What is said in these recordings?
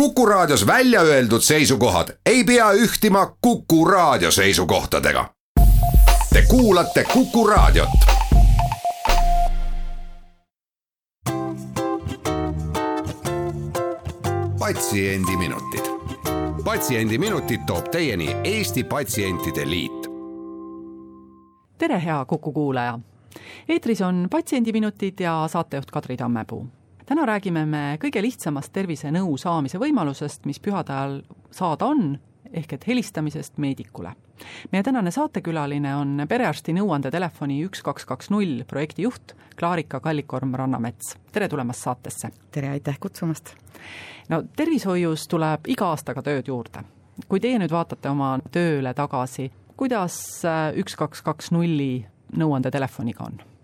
Kuku Raadios välja öeldud seisukohad ei pea ühtima Kuku Raadio seisukohtadega. Te kuulate Kuku Raadiot. patsiendiminutid, Patsiendiminutid toob teieni Eesti Patsientide Liit. tere, hea Kuku kuulaja! eetris on Patsiendiminutid ja saatejuht Kadri Tammepuu täna räägime me kõige lihtsamast tervisenõu saamise võimalusest, mis pühade ajal saada on, ehk et helistamisest meedikule. meie tänane saatekülaline on perearsti nõuandetelefoni üks kaks kaks null projektijuht Klaarika Kallikorm-Rannamets. tere tulemast saatesse! tere, aitäh kutsumast! no tervishoius tuleb iga aastaga tööd juurde. kui teie nüüd vaatate oma tööle tagasi, kuidas üks kaks kaks nulli nõuandetelefoniga on?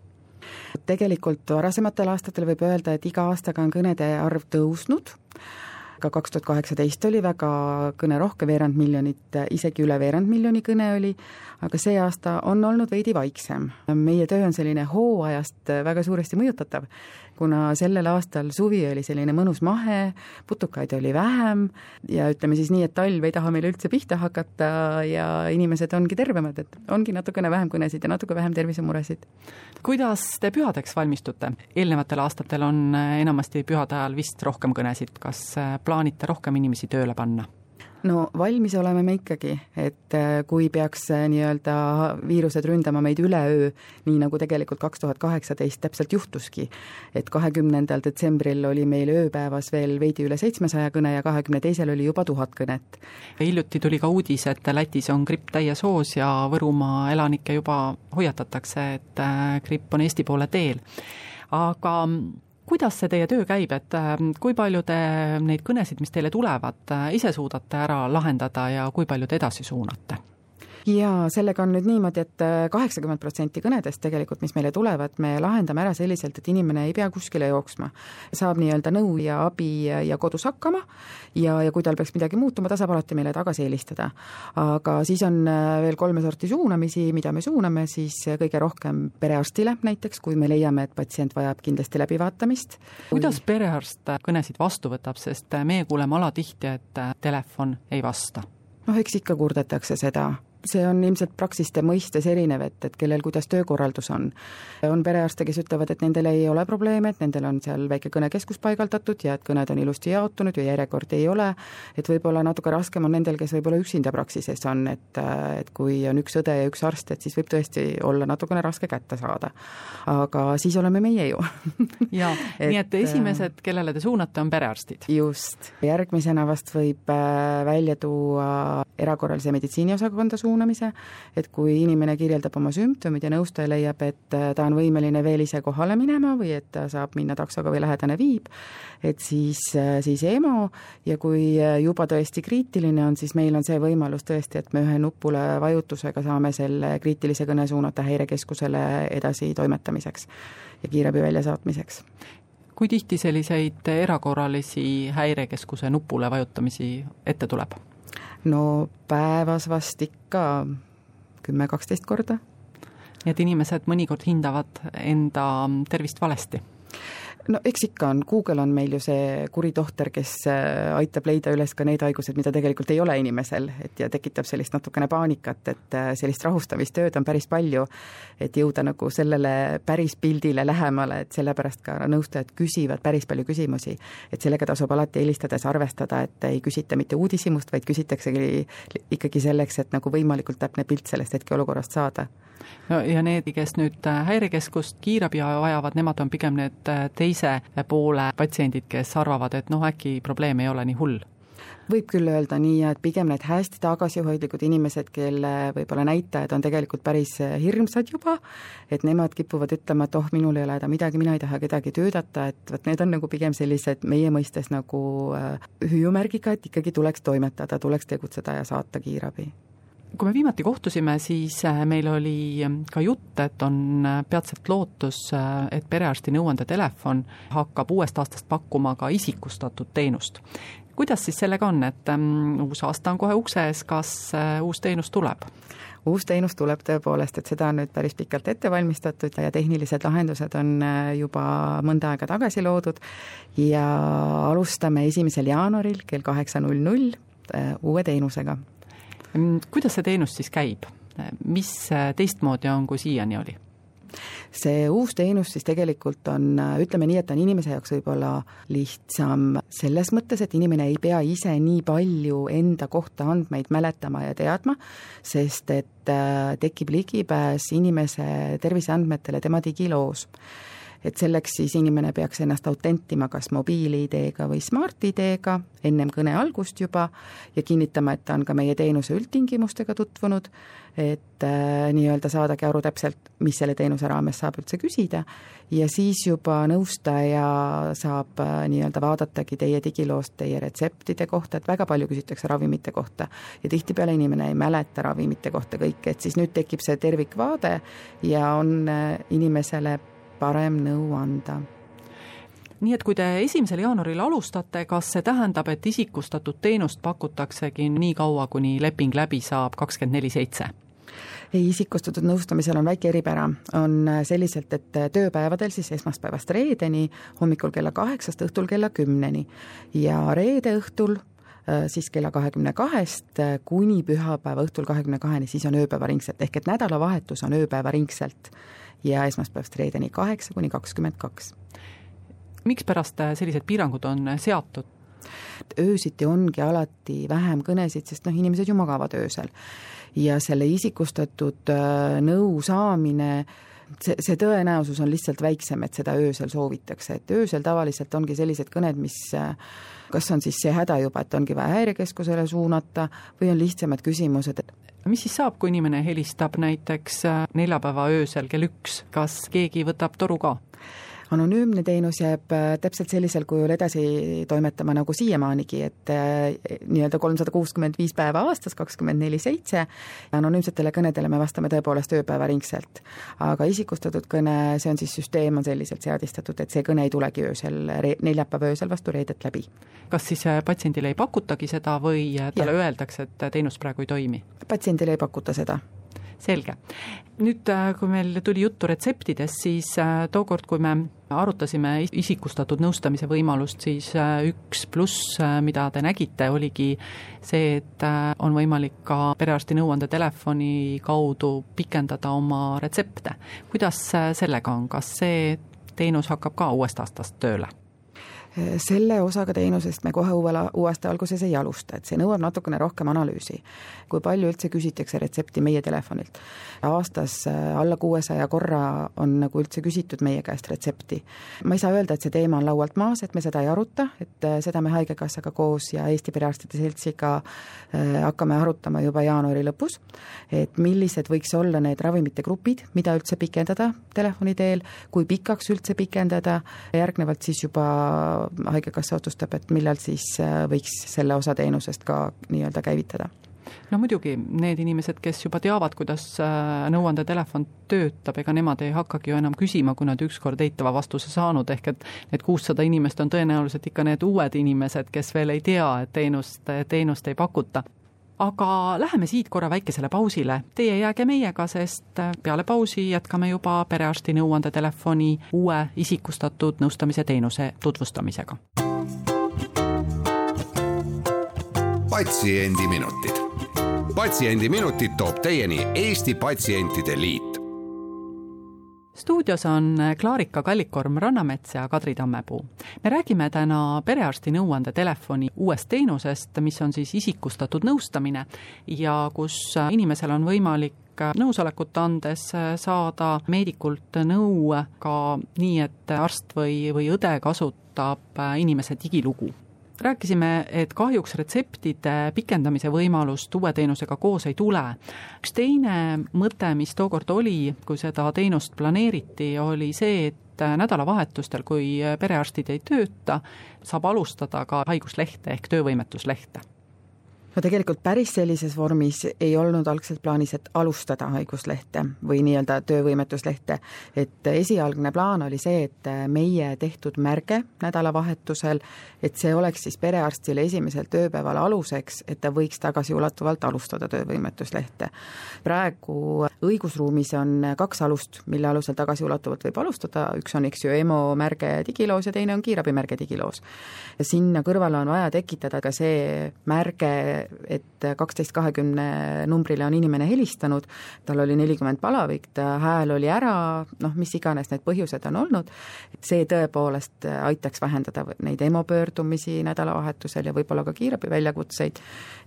Tegelikult varasematel aastatel võib öelda, et iga aastaga on kõnede arv tõusnud, ka kaks tuhat kaheksateist oli väga kõnerohke, veerand miljonit, isegi üle veerand miljoni kõne oli, aga see aasta on olnud veidi vaiksem. meie töö on selline hooajast väga suuresti mõjutatav kuna sellel aastal suvi oli selline mõnus mahe, putukaid oli vähem ja ütleme siis nii, et talv ei taha meil üldse pihta hakata ja inimesed ongi tervemad, et ongi natukene vähem kõnesid ja natuke vähem tervisemuresid. kuidas te pühadeks valmistute? eelnevatel aastatel on enamasti pühade ajal vist rohkem kõnesid, kas plaanite rohkem inimesi tööle panna? no valmis oleme me ikkagi, et äh, kui peaks äh, nii-öelda viirused ründama meid üleöö, nii nagu tegelikult kaks tuhat kaheksateist täpselt juhtuski, et kahekümnendal detsembril oli meil ööpäevas veel veidi üle seitsmesaja kõne ja kahekümne teisel oli juba tuhat kõnet. hiljuti tuli ka uudis, et Lätis on gripp täies hoos ja Võrumaa elanikke juba hoiatatakse, et äh, gripp on Eesti poole teel. aga kuidas see teie töö käib, et äh, kui palju te neid kõnesid, mis teile tulevad, äh, ise suudate ära lahendada ja kui palju te edasi suunate? Jaa, sellega on nüüd niimoodi, et äh, kaheksakümmend protsenti kõnedest tegelikult, mis meile tulevad, me lahendame ära selliselt, et inimene ei pea kuskile jooksma. saab nii-öelda nõu ja abi ja kodus hakkama ja, ja kui tal peaks midagi muutuma, ta saab alati meile tagasi helistada. aga siis on äh, veel kolme sorti suunamisi, mida me suuname siis kõige rohkem perearstile näiteks, kui me leiame, et patsient vajab kindlasti läbivaatamist. kuidas perearst kõnesid vastu võtab, sest meie kuuleme alatihti, et telefon ei vasta? noh, eks ikka kurdetakse seda see on ilmselt praksiste mõistes erinev, et, et kellel kuidas töökorraldus on. on perearste, kes ütlevad, et nendel ei ole probleeme, et nendel on seal väike kõnekeskus paigaldatud ja et kõned on ilusti jaotunud ja järjekordi ei ole, et võib-olla natuke raskem on nendel, kes võib-olla üksinda praksises on, et, et kui on üks õde ja üks arst, et siis võib tõesti olla natukene raske kätte saada. aga siis oleme meie ju jaa, nii et esimesed, kellele te suunate, on perearstid? just, järgmisena vast võib äh, välja tuua erakorralise meditsiini osakonda suunata, suunamise, et kui inimene kirjeldab oma sümptomid ja nõustaja leiab, et äh, ta on võimeline veel ise kohale minema või et ta saab minna taksoga või lähedane viib, et siis, äh, siis EMO ja kui äh, juba tõesti kriitiline on, siis meil on see võimalus tõesti, et me ühe nupule vajutusega saame selle kriitilise kõne suunata häirekeskusele edasi toimetamiseks ja kiirabi väljasaatmiseks kui tihti selliseid erakorralisi häirekeskuse nupule vajutamisi ette tuleb? No päevas vast ikka kümme-kaksteist korda. nii et inimesed mõnikord hindavad enda tervist valesti? No eks ikka on, Google on meil ju see kuri tohter, kes äh, aitab leida üles ka need haigused, mida tegelikult ei ole inimesel, et ja tekitab sellist natukene paanikat, et äh, sellist rahustamistööd on päris palju, et jõuda nagu sellele päris pildile lähemale, et sellepärast ka nõustajad küsivad päris palju küsimusi. et sellega tasub alati helistades arvestada, et ei küsita mitte uudishimust, vaid küsitaksegi ikkagi selleks, et nagu võimalikult täpne pilt sellest hetkeolukorrast saada no ja need, kes nüüd äh, häirekeskust kiirabi vajavad, nemad on pigem need äh, teise poole patsiendid, kes arvavad, et noh, äkki probleem ei ole nii hull. Võib küll öelda nii, et pigem need hästi tagasihoidlikud inimesed, kelle võib-olla näitajad on tegelikult päris äh, hirmsad juba, et nemad kipuvad ütlema, et oh, minul ei ole häda midagi, mina ei taha kedagi töödata, et vot need on nagu pigem sellised meie mõistes nagu hüüumärgiga, et ikkagi tuleks toimetada, tuleks tegutseda ja saata kiirabi kui me viimati kohtusime, siis äh, meil oli ähm, ka jutt, et on äh, peatselt lootus, äh, et perearsti nõuandetelefon hakkab uuest aastast pakkuma ka isikustatud teenust. kuidas siis sellega on, et um, uus aasta on kohe ukse ees, kas uus teenus tuleb? uus teenus tuleb tõepoolest, et seda on nüüd päris pikalt ette valmistatud ja tehnilised lahendused on juba mõnda aega tagasi loodud ja alustame esimesel jaanuaril kell kaheksa null null uue teenusega. Mm, kuidas see teenus siis käib, mis teistmoodi on, kui siiani oli? see uus teenus siis tegelikult on, ütleme nii, et on inimese jaoks võib-olla lihtsam selles mõttes, et inimene ei pea ise nii palju enda kohta andmeid mäletama ja teadma, sest et äh, tekib ligipääs inimese terviseandmetele tema digiloos et selleks siis inimene peaks ennast autentima kas mobiil-ID-ga või Smart-ID-ga ennem kõne algust juba ja kinnitama, et ta on ka meie teenuse üldtingimustega tutvunud, et äh, nii-öelda saadagi aru täpselt, mis selle teenuse raames saab üldse küsida. Ja siis juba nõustaja saab äh, nii-öelda vaadatagi teie digiloost teie retseptide kohta, et väga palju küsitakse ravimite kohta. Ja tihtipeale inimene ei mäleta ravimite kohta kõike, et siis nüüd tekib see tervikvaade ja on äh, inimesele parem nõu anda. Nii et kui te esimesel jaanuaril alustate, kas see tähendab, et isikustatud teenust pakutaksegi nii kaua, kuni leping läbi saab, kakskümmend neli seitse? ei, isikustatud nõustamisel on väike eripära, on selliselt, et tööpäevadel siis esmaspäevast reedeni hommikul kella kaheksast õhtul kella kümneni ja reede õhtul äh, siis kella kahekümne kahest kuni pühapäeva õhtul kahekümne kaheni, siis on ööpäevaringselt, ehk et nädalavahetus on ööpäevaringselt ja esmaspäevast reedeni kaheksa kuni kakskümmend kaks. mikspärast sellised piirangud on seatud? öösiti ongi alati vähem kõnesid, sest noh, inimesed ju magavad öösel. ja selle isikustatud äh, nõu saamine see, see tõenäosus on lihtsalt väiksem, et seda öösel soovitakse, et öösel tavaliselt ongi sellised kõned, mis äh, kas on siis see häda juba, et ongi vaja häirekeskusele suunata või on lihtsamad küsimused, et mis siis saab, kui inimene helistab näiteks äh, neljapäeva öösel kell üks, kas keegi võtab toru ka? Anonüümne teenus jääb äh, täpselt sellisel kujul edasi toimetama nagu siiamaanigi, et äh, nii-öelda kolmsada kuuskümmend viis päeva aastas, kakskümmend neli seitse, anonüümsetele kõnedele me vastame tõepoolest ööpäevaringselt. aga isikustatud kõne, see on siis, süsteem on selliselt seadistatud, et see kõne ei tulegi öösel, neljapäeva öösel vastu reedet läbi. kas siis patsiendile ei pakutagi seda või talle ja. öeldakse, et teenus praegu ei toimi? patsiendile ei pakuta seda selge. nüüd, äh, kui meil tuli juttu retseptidest, siis äh, tookord, kui me arutasime isikustatud nõustamise võimalust, siis äh, üks pluss, mida te nägite, oligi see, et on võimalik ka perearsti nõuandetelefoni kaudu pikendada oma retsepte. kuidas sellega on, kas see teenus hakkab ka uuest aastast tööle? Selle osaga teenusest me kohe uuel, uue aasta alguses ei alusta, et see nõuab natukene rohkem analüüsi. kui palju üldse küsitakse retsepti meie telefonilt. aastas äh, alla kuuesaja korra on nagu üldse küsitud meie käest retsepti. ma ei saa öelda, et see teema on laualt maas, et me seda ei aruta, et äh, seda me Haigekassaga koos ja Eesti Perearstide Seltsiga hakkame arutama juba jaanuari lõpus, et millised võiks olla need ravimite grupid, mida üldse pikendada telefoni teel, kui pikaks üldse pikendada, järgnevalt siis juba Haigekassa otsustab, et millal siis äh, võiks selle osa teenusest ka nii-öelda käivitada. No muidugi, need inimesed, kes juba teavad, kuidas äh, nõuandetelefon töötab, ega nemad ei hakkagi ju enam küsima, kui nad ükskord eitava vastuse saanud, ehk et need kuussada inimest on tõenäoliselt ikka need uued inimesed, kes veel ei tea, et teenust, teenust ei pakuta aga läheme siit korra väikesele pausile. Teie jääge meiega, sest peale pausi jätkame juba perearsti nõuandetelefoni uue isikustatud nõustamise teenuse tutvustamisega. patsiendiminutid. patsiendiminutid toob teieni Eesti Patsientide Liit stuudios on Klaarika Kallikorm Rannamets ja Kadri Tammepuu. me räägime täna perearsti nõuandetelefoni uuest teenusest, mis on siis isikustatud nõustamine ja kus inimesel on võimalik nõusolekut andes saada meedikult nõu ka nii, et arst või, või õde kasutab inimese digilugu rääkisime, et kahjuks retseptide pikendamise võimalust uue teenusega koos ei tule. üks teine mõte, mis tookord oli, kui seda teenust planeeriti, oli see, et nädalavahetustel, kui perearstid ei tööta, saab alustada ka haiguslehte ehk töövõimetuslehte no tegelikult päris sellises vormis ei olnud algselt plaanis, et alustada haiguslehte või nii-öelda töövõimetuslehte. et esialgne plaan oli see, et meie tehtud märge nädalavahetusel, et see oleks siis perearstile esimesel tööpäeval aluseks, et ta võiks tagasiulatuvalt alustada töövõimetuslehte. praegu õigusruumis on kaks alust, mille alusel tagasiulatuvalt võib alustada, üks on, eks ju, EMO märge digiloos ja teine on kiirabimärge digiloos. sinna kõrvale on vaja tekitada ka see märge et kaksteist kahekümne numbrile on inimene helistanud, tal oli nelikümmend palavik, ta hääl oli ära, noh, mis iganes need põhjused on olnud, et see tõepoolest aitaks vähendada neid EMO pöördumisi nädalavahetusel ja võib-olla ka kiirabi väljakutseid.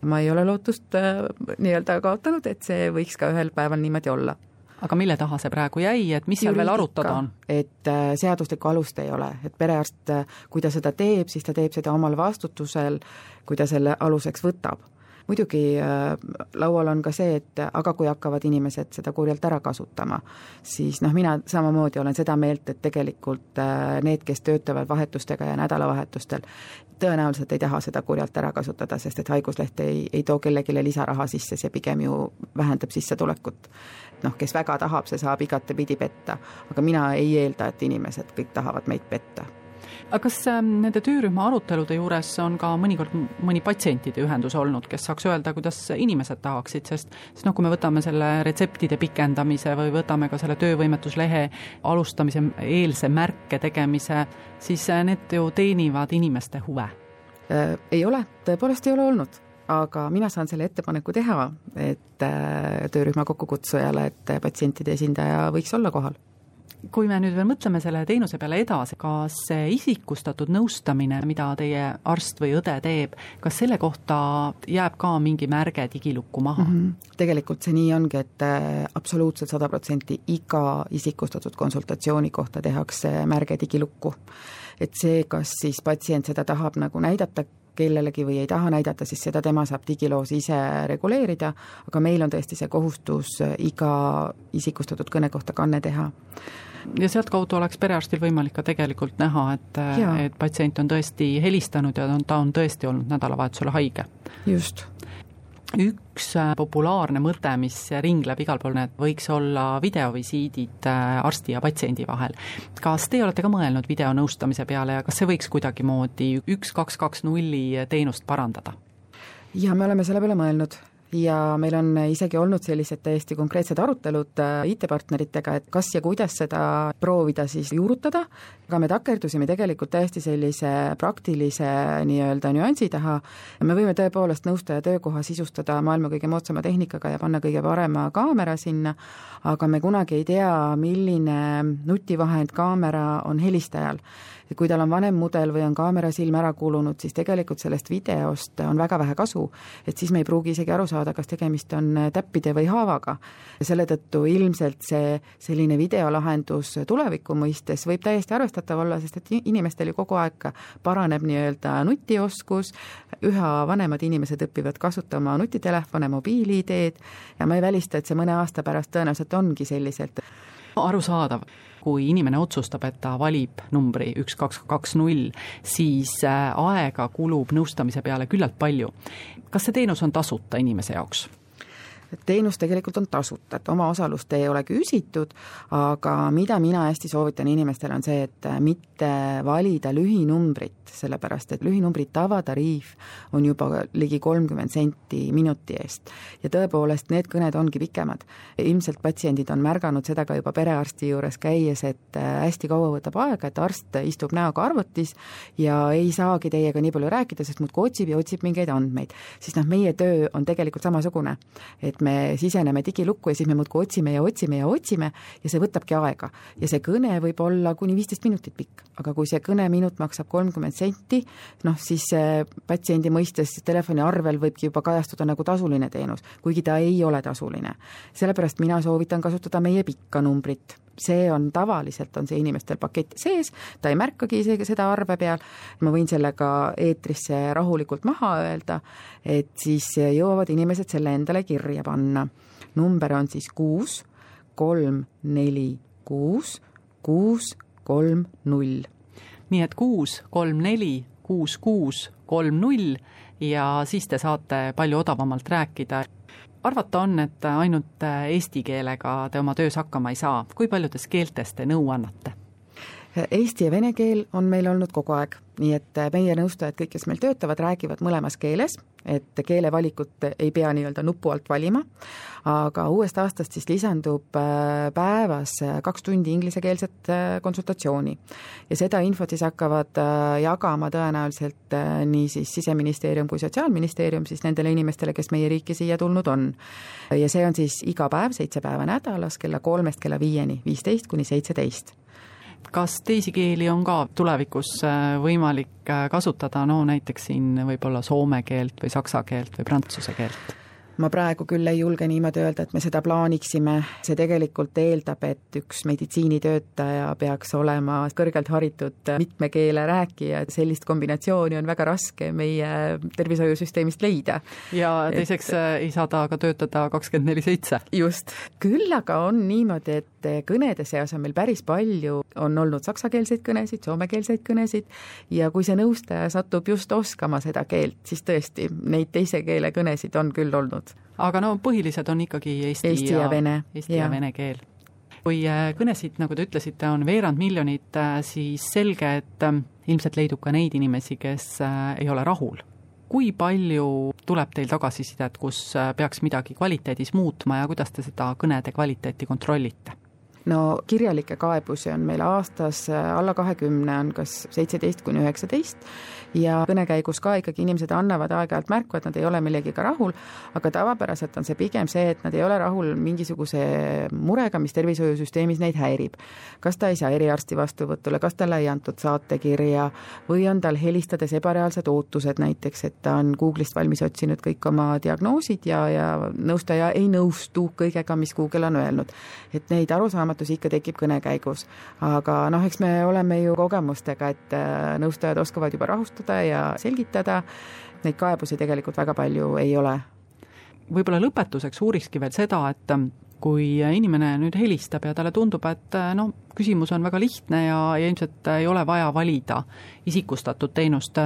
ma ei ole lootust äh, nii-öelda kaotanud, et see võiks ka ühel päeval niimoodi olla aga mille taha see praegu jäi, et mis seal veel arutada on? et äh, seaduslikku alust ei ole, et perearst, äh, kui ta seda teeb, siis ta teeb seda omal vastutusel, kui ta selle aluseks võtab. Muidugi äh, laual on ka see, et aga kui hakkavad inimesed seda kurjalt ära kasutama, siis noh, mina samamoodi olen seda meelt, et tegelikult need, kes töötavad vahetustega ja nädalavahetustel, tõenäoliselt ei taha seda kurjalt ära kasutada, sest et haigusleht ei, ei too kellelegi lisaraha sisse, see pigem ju vähendab sissetulekut. noh, kes väga tahab, see saab igatepidi petta, aga mina ei eelda, et inimesed kõik tahavad meid petta aga kas ähm, nende töörühma arutelude juures on ka mõnikord mõni patsientide ühendus olnud, kes saaks öelda, kuidas inimesed tahaksid, sest sest noh, kui me võtame selle retseptide pikendamise või võtame ka selle töövõimetuslehe alustamise eelse märke tegemise, siis äh, need ju teenivad inimeste huve. Äh,? ei ole, tõepoolest ei ole olnud. Aga mina saan selle ettepaneku teha, et äh, töörühma kokkukutsujale, et patsientide esindaja võiks olla kohal kui me nüüd veel mõtleme selle teenuse peale edasi, kas see isikustatud nõustamine, mida teie arst või õde teeb, kas selle kohta jääb ka mingi märge digilukku maha mm? -hmm. tegelikult see nii ongi, et äh, absoluutselt sada protsenti iga isikustatud konsultatsiooni kohta tehakse märge digilukku. et see, kas siis patsient seda tahab nagu näidata kellelegi või ei taha näidata, siis seda tema saab digiloos ise reguleerida, aga meil on tõesti see kohustus iga isikustatud kõne kohta kanne teha. Ja sealtkaudu oleks perearstil võimalik ka tegelikult näha, et, et patsient on tõesti helistanud ja ta on tõesti olnud nädalavahetusel haige. just üks äh, populaarne mõte, mis ringleb igal pool, need võiks olla videovisiidid äh, arsti ja patsiendi vahel. kas teie olete ka mõelnud videonõustamise peale ja kas see võiks kuidagimoodi üks, kaks, kaks nulli teenust parandada? ja me oleme selle peale mõelnud ja meil on isegi olnud sellised täiesti konkreetsed arutelud äh, IT-partneritega, et kas ja kuidas seda proovida siis juurutada, aga me takerdusime tegelikult täiesti sellise praktilise nii-öelda nüansi taha, me võime tõepoolest nõustaja töökoha sisustada maailma kõige moodsama tehnikaga ja panna kõige parema kaamera sinna, aga me kunagi ei tea, milline nutivahend kaamera on helistajal et kui tal on vanem mudel või on kaamera silm ära kulunud, siis tegelikult sellest videost on väga vähe kasu. et siis me ei pruugi isegi aru saada, kas tegemist on täppide või haavaga. selle tõttu ilmselt see selline videolahendus tuleviku mõistes võib täiesti arvestatav olla, sest et inimestel ju kogu aeg paraneb nii-öelda nutioskus, üha vanemad inimesed õpivad kasutama nutitelefone, mobiil-ID-d ja ma ei välista, et see mõne aasta pärast tõenäoliselt ongi selliselt arusaadav kui inimene otsustab, et ta valib numbri üks, kaks, kaks, null, siis äh, aega kulub nõustamise peale küllalt palju. kas see teenus on tasuta inimese jaoks? Teenus tegelikult on tasuta, et omaosalust ei ole küsitud, aga mida mina hästi soovitan inimestele, on see, et mitte valida lühinumbrit, sellepärast et lühinumbri tavatariif on juba ligi kolmkümmend senti minuti eest. ja tõepoolest, need kõned ongi pikemad. ilmselt patsiendid on märganud seda ka juba perearsti juures käies, et hästi kaua võtab aega, et arst istub näoga arvutis ja ei saagi teiega nii palju rääkida, sest muudkui otsib ja otsib mingeid andmeid. siis noh, meie töö on tegelikult samasugune, et me siseneme digilukku ja siis me muudkui otsime ja otsime ja otsime ja see võtabki aega. ja see kõne võib olla kuni viisteist minutit pikk, aga kui see kõneminut maksab kolmkümmend senti, noh siis patsiendi mõistes telefoniarvel võibki juba kajastuda nagu tasuline teenus, kuigi ta ei ole tasuline. sellepärast mina soovitan kasutada meie pikka numbrit see on tavaliselt, on see inimestel pakett sees, ta ei märkagi isegi seda arve peal, ma võin selle ka eetrisse rahulikult maha öelda, et siis jõuavad inimesed selle endale kirja panna. number on siis kuus, kolm, neli, kuus, kuus, kolm, null. nii et kuus, kolm, neli, kuus kuus kolm null ja siis te saate palju odavamalt rääkida. arvata on, et ainult eesti keelega te oma töös hakkama ei saa, kui paljudes keeltes te nõu annate? Eesti ja vene keel on meil olnud kogu aeg, nii et meie nõustajad, kõik, kes meil töötavad, räägivad mõlemas keeles, et keelevalikut ei pea nii-öelda nupu alt valima, aga uuest aastast siis lisandub äh, päevas kaks tundi inglisekeelset äh, konsultatsiooni. ja seda infot siis hakkavad äh, jagama tõenäoliselt nii siis Siseministeerium kui Sotsiaalministeerium siis nendele inimestele, kes meie riiki siia tulnud on. ja see on siis iga päev, seitse päeva nädalas, kella kolmest kella viieni, viisteist kuni seitseteist kas teisi keeli on ka tulevikus äh, võimalik äh, kasutada, no näiteks siin võib-olla soome keelt või saksa keelt või prantsuse keelt? Ma praegu küll ei julge niimoodi öelda, et me seda plaaniksime, see tegelikult eeldab, et üks meditsiinitöötaja peaks olema kõrgelt haritud mitme keele rääkija, et sellist kombinatsiooni on väga raske meie tervishoiusüsteemist leida. ja teiseks et, äh, ei saa ta ka töötada kakskümmend neli seitse. just, küll aga on niimoodi, et kõnede seas on meil päris palju, on olnud saksakeelseid kõnesid, soomekeelseid kõnesid ja kui see nõustaja satub just oskama seda keelt, siis tõesti, neid teise keele kõnesid on küll olnud olnud. aga no põhilised on ikkagi eesti, eesti ja, ja vene. Eesti ja, ja vene keel. kui äh, kõnesid, nagu te ütlesite, on veerand miljonit, äh, siis selge, et äh, ilmselt leidub ka neid inimesi, kes ei ole rahul kui palju tuleb teil tagasisidet, kus peaks midagi kvaliteedis muutma ja kuidas te seda kõnede kvaliteeti kontrollite? No kirjalikke kaebusi on meil aastas alla kahekümne, on kas seitseteist kuni üheksateist ja kõne käigus ka ikkagi inimesed annavad aeg-ajalt märku, et nad ei ole millegiga rahul, aga tavapäraselt on see pigem see, et nad ei ole rahul mingisuguse murega, mis tervishoiusüsteemis neid häirib. kas ta ei saa eriarsti vastuvõtule, kas talle ei antud saatekirja või on tal helistades ebareaalsed ootused näiteks, et ta on Google'ist valmis otsinud kõik oma diagnoosid ja, ja nõustaja ei nõustu kõigega, mis Google on öelnud. et neid arusaamatusi ikka tekib kõne käigus. aga noh, eks me oleme ju kogemustega, et äh, nõustajad oskavad juba rahustada, ja selgitada. Neid kaebusi tegelikult väga palju ei ole. võib-olla lõpetuseks uurikski veel seda, et kui inimene nüüd helistab ja talle tundub, et noh, küsimus on väga lihtne ja, ja ilmselt ei ole vaja valida isikustatud teenust,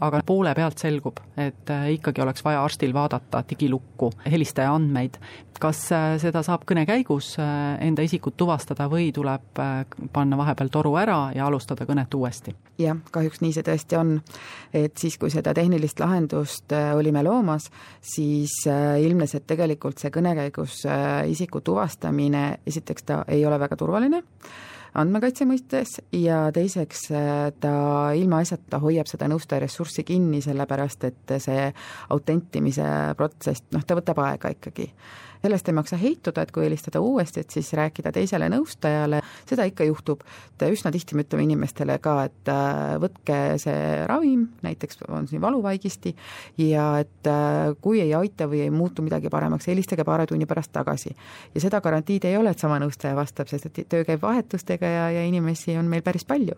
aga poole pealt selgub, et ikkagi oleks vaja arstil vaadata digilukku helistaja andmeid. kas seda saab kõne käigus enda isikut tuvastada või tuleb panna vahepeal toru ära ja alustada kõnet uuesti? jah, kahjuks nii see tõesti on. et siis, kui seda tehnilist lahendust olime loomas, siis ilmnes, et tegelikult see kõne käigus isiku tuvastamine, esiteks ta ei ole väga turvaline, andmekaitse mõistes ja teiseks äh, ta ilmaasjata hoiab seda nõustaja ressurssi kinni, sellepärast et see autentimise protsess, noh, ta võtab aega ikkagi sellest ei maksa heituda, et kui helistada uuesti, et siis rääkida teisele nõustajale, seda ikka juhtub. üsna tihti me ütleme inimestele ka, et äh, võtke see ravim, näiteks on siin valuvaigisti, ja et äh, kui ei aita või ei muutu midagi paremaks, helistage paari tunni pärast tagasi. ja seda garantiid ei ole, et sama nõustaja vastab, sest et töö käib vahetustega ja, ja inimesi on meil päris palju.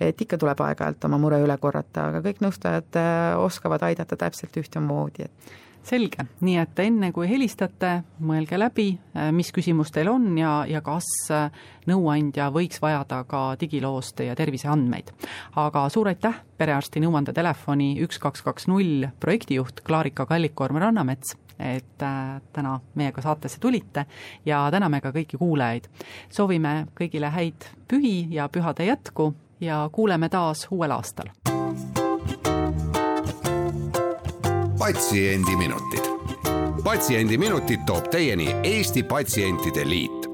et ikka tuleb aeg-ajalt oma mure üle korrata, aga kõik nõustajad äh, oskavad aidata täpselt ühtemoodi, et selge, nii et enne kui helistate, mõelge läbi, äh, mis küsimus teil on ja, ja kas äh, nõuandja võiks vajada ka digiloost teie terviseandmeid. aga suur aitäh, perearsti nõuandetelefoni üks kaks kaks null projektijuht Klaarika Kallik-Koorma-Rannamets, et äh, täna meiega saatesse tulite ja täname ka kõiki kuulajaid. soovime kõigile häid pühi ja pühade jätku ja kuuleme taas uuel aastal patsiendiminutid. patsiendiminutid toob teieni Eesti Patsientide Liit